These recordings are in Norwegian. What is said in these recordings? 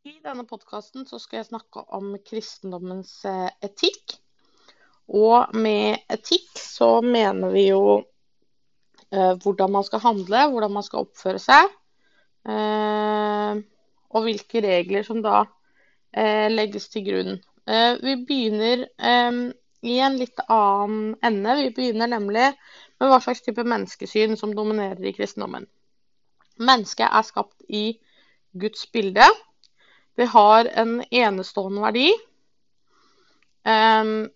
I denne podkasten skal jeg snakke om kristendommens eh, etikk. Og med etikk så mener vi jo eh, hvordan man skal handle, hvordan man skal oppføre seg. Eh, og hvilke regler som da eh, legges til grunn. Eh, vi begynner eh, i en litt annen ende. Vi begynner nemlig med hva slags type menneskesyn som dominerer i kristendommen. Mennesket er skapt i Guds bilde. Det har en enestående verdi. Um,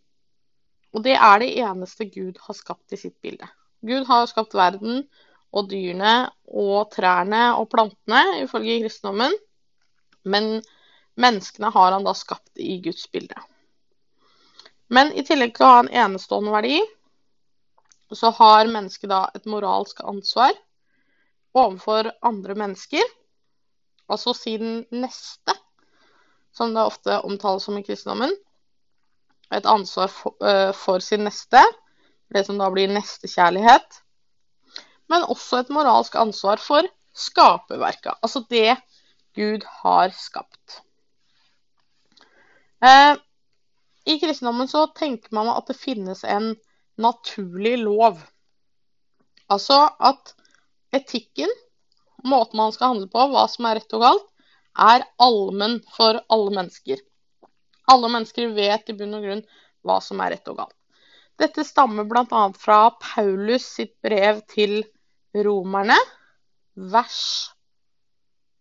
og det er det eneste Gud har skapt i sitt bilde. Gud har skapt verden og dyrene og trærne og plantene, ifølge kristendommen. Men menneskene har han da skapt i Guds bilde. Men i tillegg til å ha en enestående verdi, så har mennesket da et moralsk ansvar overfor andre mennesker. Altså sin neste, som det ofte omtales som i kristendommen. Et ansvar for, uh, for sin neste, det som da blir nestekjærlighet men også et moralsk ansvar for skaperverka, altså det Gud har skapt. Eh, I kristendommen så tenker man at det finnes en naturlig lov. Altså at etikken, måten man skal handle på, hva som er rett og galt, er allmenn for alle mennesker. Alle mennesker vet i bunn og grunn hva som er rett og galt. Dette stammer bl.a. fra Paulus sitt brev til Romerne, vers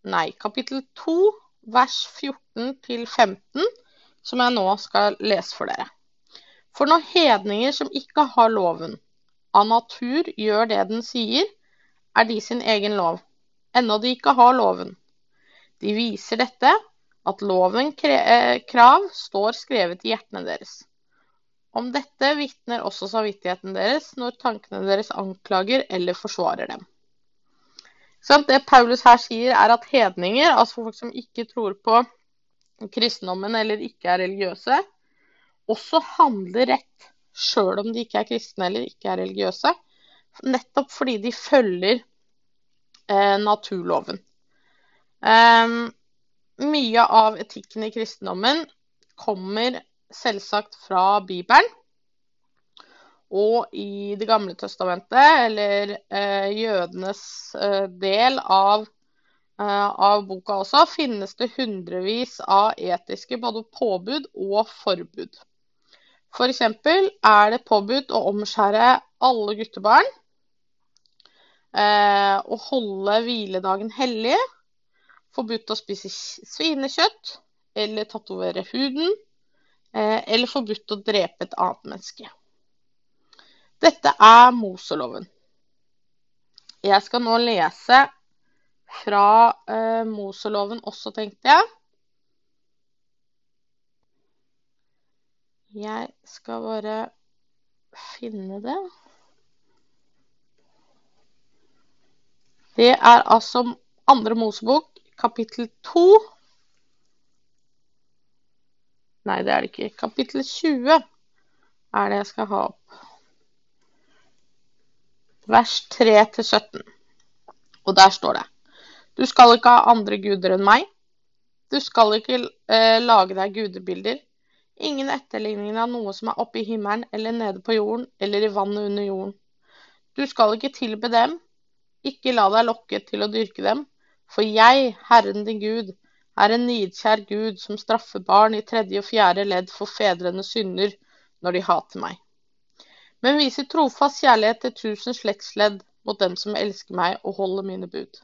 Nei, kapittel 2, vers 14 15, som jeg nå skal lese for dere. For når hedninger som ikke har loven, av natur gjør det den sier, er de sin egen lov, ennå de ikke har loven. De viser dette, at loven eh, krav står skrevet i hjertene deres. Om dette vitner også samvittigheten deres når tankene deres anklager eller forsvarer dem. Det Paulus her sier, er at hedninger, altså folk som ikke tror på kristendommen eller ikke er religiøse, også handler rett sjøl om de ikke er kristne eller ikke er religiøse. Nettopp fordi de følger eh, naturloven. Um, mye av etikken i kristendommen kommer selvsagt fra Bibelen. Og i Det gamle testamentet, eller eh, jødenes eh, del av, eh, av, boka også, finnes det hundrevis av etiske både påbud og forbud. F.eks. For er det påbudt å omskjære alle guttebarn. Eh, å holde hviledagen hellig. Forbudt å spise svinekjøtt eller tatovere huden. Eh, eller forbudt å drepe et annet menneske. Dette er Moseloven. Jeg skal nå lese fra eh, Moseloven også, tenkte jeg. Jeg skal bare finne det. Det er altså andre Mosebok, kapittel 2. Nei, det er det ikke. Kapittel 20 er det jeg skal ha opp. Vers 3-17. Og der står det Du skal ikke ha andre guder enn meg. Du skal ikke eh, lage deg gudebilder. Ingen etterligning av noe som er oppe i himmelen eller nede på jorden eller i vannet under jorden. Du skal ikke tilbe dem. Ikke la deg lokke til å dyrke dem. For jeg, Herren din Gud, er en nidkjær Gud som straffer barn i tredje og fjerde ledd for fedrenes synder når de hater meg. Men viser trofast kjærlighet til tusen slektsledd mot dem som elsker meg og holder mine bud.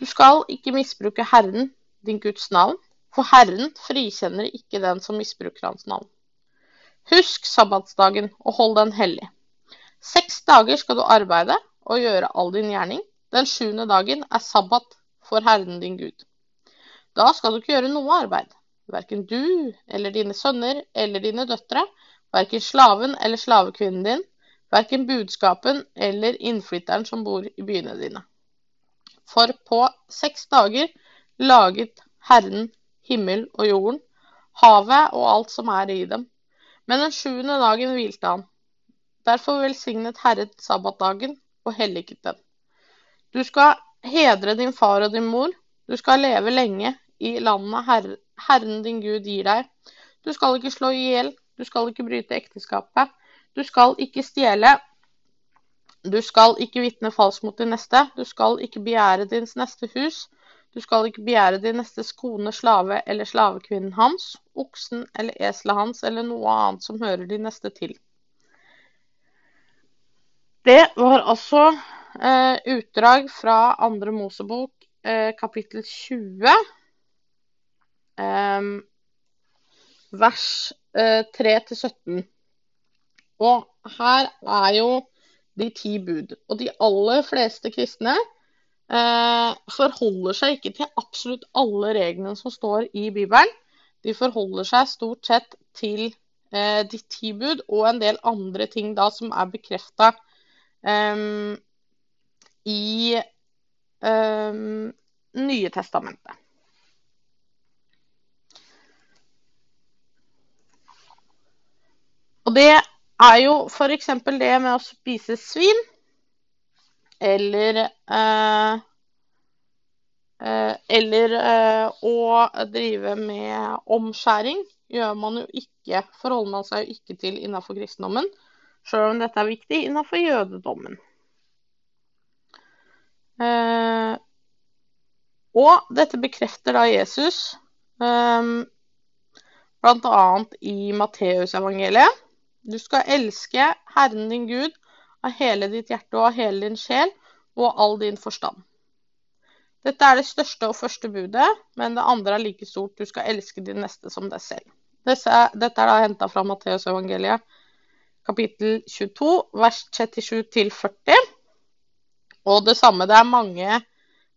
Du skal ikke misbruke Herren, din Guds navn, for Herren frikjenner ikke den som misbruker hans navn. Husk sabbatsdagen og hold den hellig. Seks dager skal du arbeide og gjøre all din gjerning. Den sjuende dagen er sabbat for Herren din Gud. Da skal du ikke gjøre noe arbeid, verken du eller dine sønner eller dine døtre, verken slaven eller slavekvinnen din, verken budskapen eller innflytteren som bor i byene dine. For på seks dager laget Herren himmel og jorden, havet og alt som er i dem. Men den sjuende dagen hvilte han. Derfor velsignet Herren sabbatdagen og helliget den. Du skal hedre din far og din mor. Du skal leve lenge i landet Herre, Herren din Gud gir deg. Du skal ikke slå i hjel, du skal ikke bryte ekteskapet, du skal ikke stjele, du skal ikke vitne falskt mot din neste, du skal ikke begjære din neste hus, du skal ikke begjære din neste kone, slave eller slavekvinnen hans, oksen eller eselet hans eller noe annet som hører din neste til. Det var altså utdrag fra andre Mosebok, eh, kapittel 20, eh, vers 3-17. Eh, og her er jo de ti bud. Og de aller fleste kristne eh, forholder seg ikke til absolutt alle reglene som står i Bibelen. De forholder seg stort sett til eh, de ti bud og en del andre ting da som er bekrefta um, i um, Nye testamentet. Og det er jo f.eks. det med å spise svin, eller uh, uh, Eller eh, å drive med omskjæring gjør man jo ikke, forholder man seg jo ikke til innenfor kristendommen sjøl om dette er viktig innenfor jødedommen. Eh, og dette bekrefter da Jesus eh, bl.a. i Matteusevangeliet. Du skal elske Herren din Gud av hele ditt hjerte og av hele din sjel og all din forstand. Dette er det største og første budet, men det andre er like stort. Du skal elske din neste som deg selv. Dette er da henta fra Matteusevangeliet kapittel 22, vers 37 40. Og det samme, det er mange,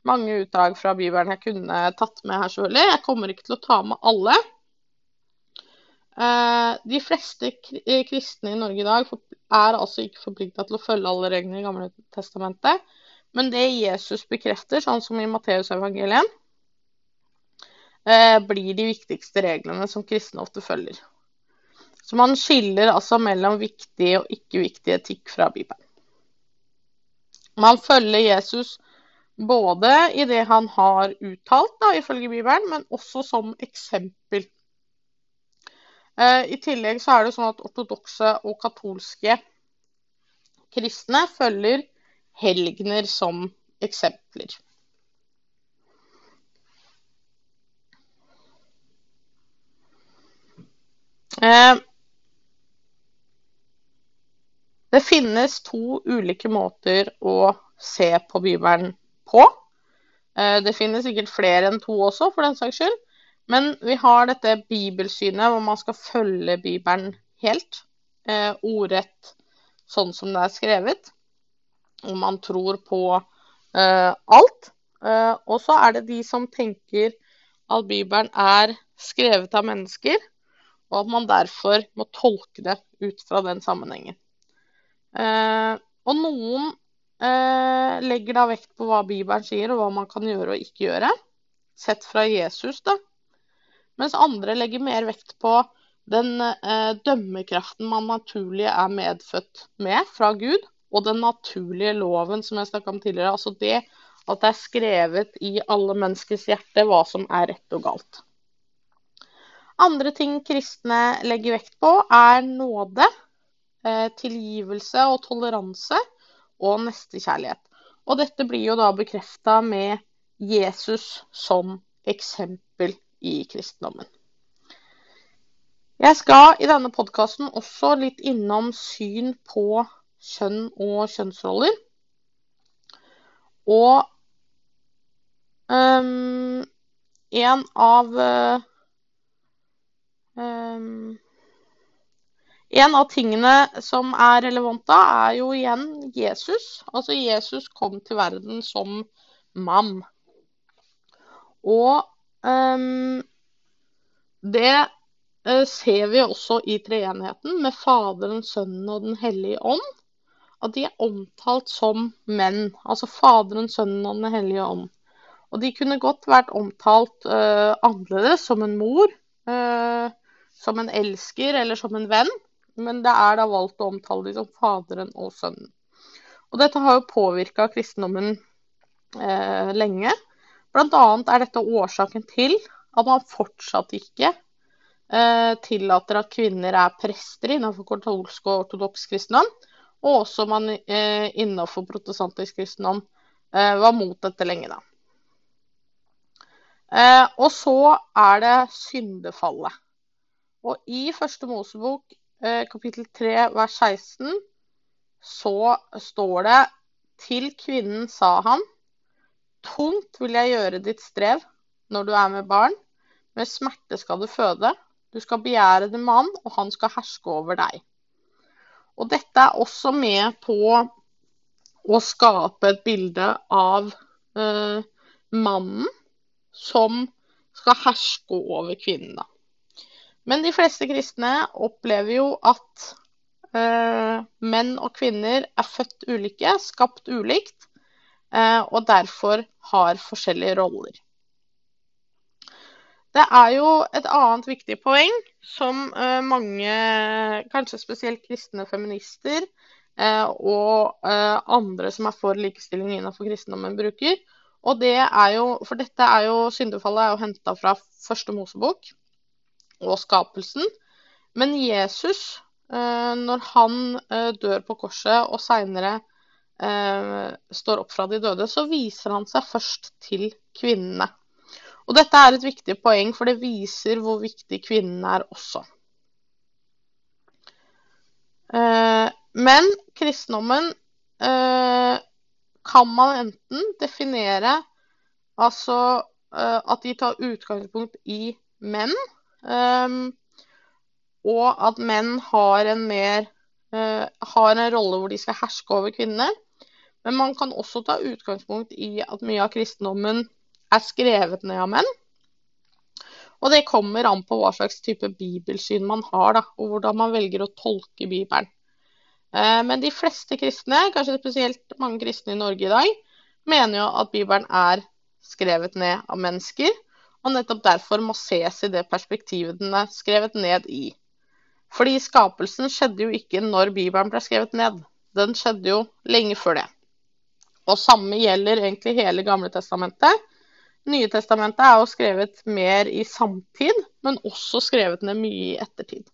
mange utdrag fra Bibelen jeg kunne tatt med her, selvfølgelig. Jeg kommer ikke til å ta med alle. Eh, de fleste eh, kristne i Norge i dag er altså ikke forplikta til å følge alle reglene i Gamle testamentet. Men det Jesus bekrefter, sånn som i Matteusevangeliet, eh, blir de viktigste reglene som kristne ofte følger. Så man skiller altså mellom viktig og ikke viktig etikk fra Bibelen. Man følger Jesus både i det han har uttalt, da, ifølge Bibelen, men også som eksempel. Eh, I tillegg så er det sånn at ortodokse og katolske kristne følger helgener som eksempler. Eh, det finnes to ulike måter å se på Bibelen på. Eh, det finnes sikkert flere enn to også, for den saks skyld. Men vi har dette bibelsynet hvor man skal følge Bibelen helt. Eh, ordrett sånn som det er skrevet. Og man tror på eh, alt. og så er det de som tenker at Bibelen er skrevet av mennesker, og at man derfor må tolke det ut fra den sammenhengen. Eh, og noen eh, legger da vekt på hva Bibelen sier, og hva man kan gjøre og ikke gjøre, sett fra Jesus, da. Mens andre legger mer vekt på den eh, dømmekraften man naturlig er medfødt med fra Gud, og den naturlige loven som jeg snakka om tidligere. Altså det at det er skrevet i alle menneskers hjerte hva som er rett og galt. Andre ting kristne legger vekt på, er nåde. Eh, tilgivelse og toleranse og nestekjærlighet. Og dette blir jo da bekrefta med Jesus som eksempel i kristendommen. Jeg skal i denne podkasten også litt innom syn på kjønn og kjønnsroller. Og um, en av um, en av tingene som er relevant da, er jo igjen Jesus. Altså Jesus kom til verden som mann. Og um, det uh, ser vi også i treenigheten med Faderen, Sønnen og Den hellige ånd. At de er omtalt som menn. Altså Faderen, Sønnen og Den hellige ånd. Og de kunne godt vært omtalt uh, annerledes, som en mor, uh, som en elsker eller som en venn. Men det er da valgt å omtale dem som Faderen og Sønnen. Og dette har jo påvirka kristendommen eh, lenge. Annet er dette årsaken til at man fortsatt ikke eh, tillater at kvinner er prester innenfor katolsk og ortodoks kristendom, og også man eh, innenfor protestantisk kristendom eh, var mot dette lenge, da. Eh, og så er det syndefallet. Og i første Mosebok kapittel 3 vers 16 så står det til kvinnen sa han, tungt vil jeg gjøre ditt strev når du er med barn, med smerte skal du føde, du skal begjære din mann, og han skal herske over deg. Og dette er også med på å skape et bilde av eh, mannen som skal herske over kvinnen. Men de fleste kristne opplever jo at eh, menn og kvinner er født ulike, skapt ulikt, eh, og derfor har forskjellige roller. Det er jo et annet viktig poeng som eh, mange, kanskje spesielt kristne feminister eh, og eh, andre som er for likestilling innenfor kristendommen, bruker. Og det er jo, For dette er jo syndefallet er jo henta fra første Mosebok og skapelsen. Men Jesus Eh, når han eh, dør på korset og seinere eh, står opp fra de døde, så viser han seg først til kvinnene. Og dette er et viktig poeng, for det viser hvor viktig kvinnene er også. Men kristendommen kan man enten definere altså at de tar utgangspunkt i menn og at menn har en, mer, uh, har en rolle hvor de skal herske over kvinnene. Men man kan også ta utgangspunkt i at mye av kristendommen er skrevet ned av menn. Og det kommer an på hva slags type bibelsyn man har, da, og hvordan man velger å tolke Bibelen. Uh, men de fleste kristne, kanskje spesielt mange kristne i Norge i dag, mener jo at Bibelen er skrevet ned av mennesker, og nettopp derfor må ses i det perspektivet den er skrevet ned i. Fordi skapelsen skjedde jo ikke når Bibelen ble skrevet ned. Den skjedde jo lenge før det. Og samme gjelder egentlig hele Gamle testamentet. Nye testamentet er jo skrevet mer i samtid, men også skrevet ned mye i ettertid.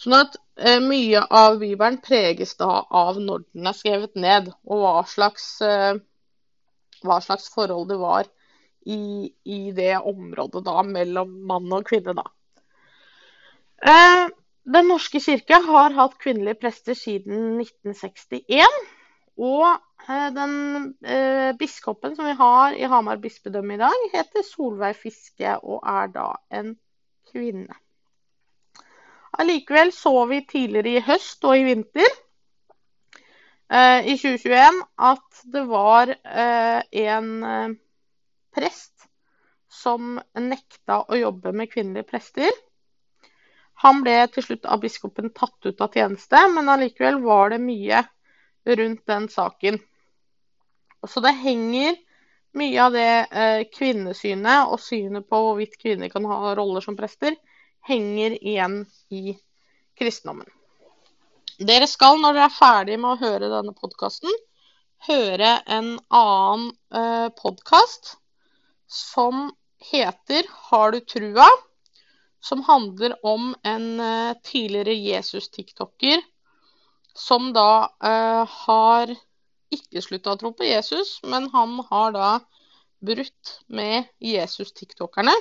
Sånn at eh, mye av Bibelen preges da av når den er skrevet ned, og hva slags, eh, hva slags forhold det var i, i, det området da mellom mann og kvinne, da. Eh, den norske kirke har hatt kvinnelige prester siden 1961. Og eh, den eh, biskopen som vi har i Hamar bispedømme i dag, heter Solveig Fiske og er da en kvinne. Allikevel så vi tidligere i høst og i vinter eh, i 2021 at det var eh, en eh, prest som nekta å jobbe med kvinnelige prester. Han ble til slutt av biskopen tatt ut av tjeneste, men allikevel var det mye rundt den saken. Så det henger mye av det eh, kvinnesynet og synet på hvorvidt kvinner kan ha roller som prester, henger igjen i kristendommen. Dere skal, når dere er ferdig med å høre denne podkasten, høre en annen eh, podkast som heter 'Har du trua?' som handler om en uh, tidligere Jesus-tiktoker som da eh, har ikke slutta å tro på Jesus, men han har da brutt med Jesus-tiktokerne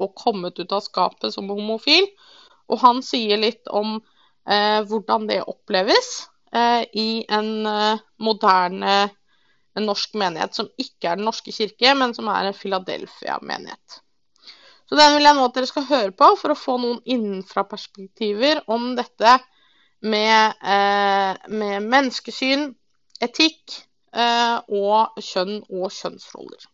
og kommet ut av skapet som homofil. Og han sier litt om eh, hvordan det oppleves i en moderne en norsk menighet som ikke er Den norske kirke, men som er en Philadelphia-menighet. Så den vil jeg nå at dere skal høre på for å få noen innenfra-perspektiver om dette med, eh, med menneskesyn, etikk eh, og kjønn og kjønnsroller.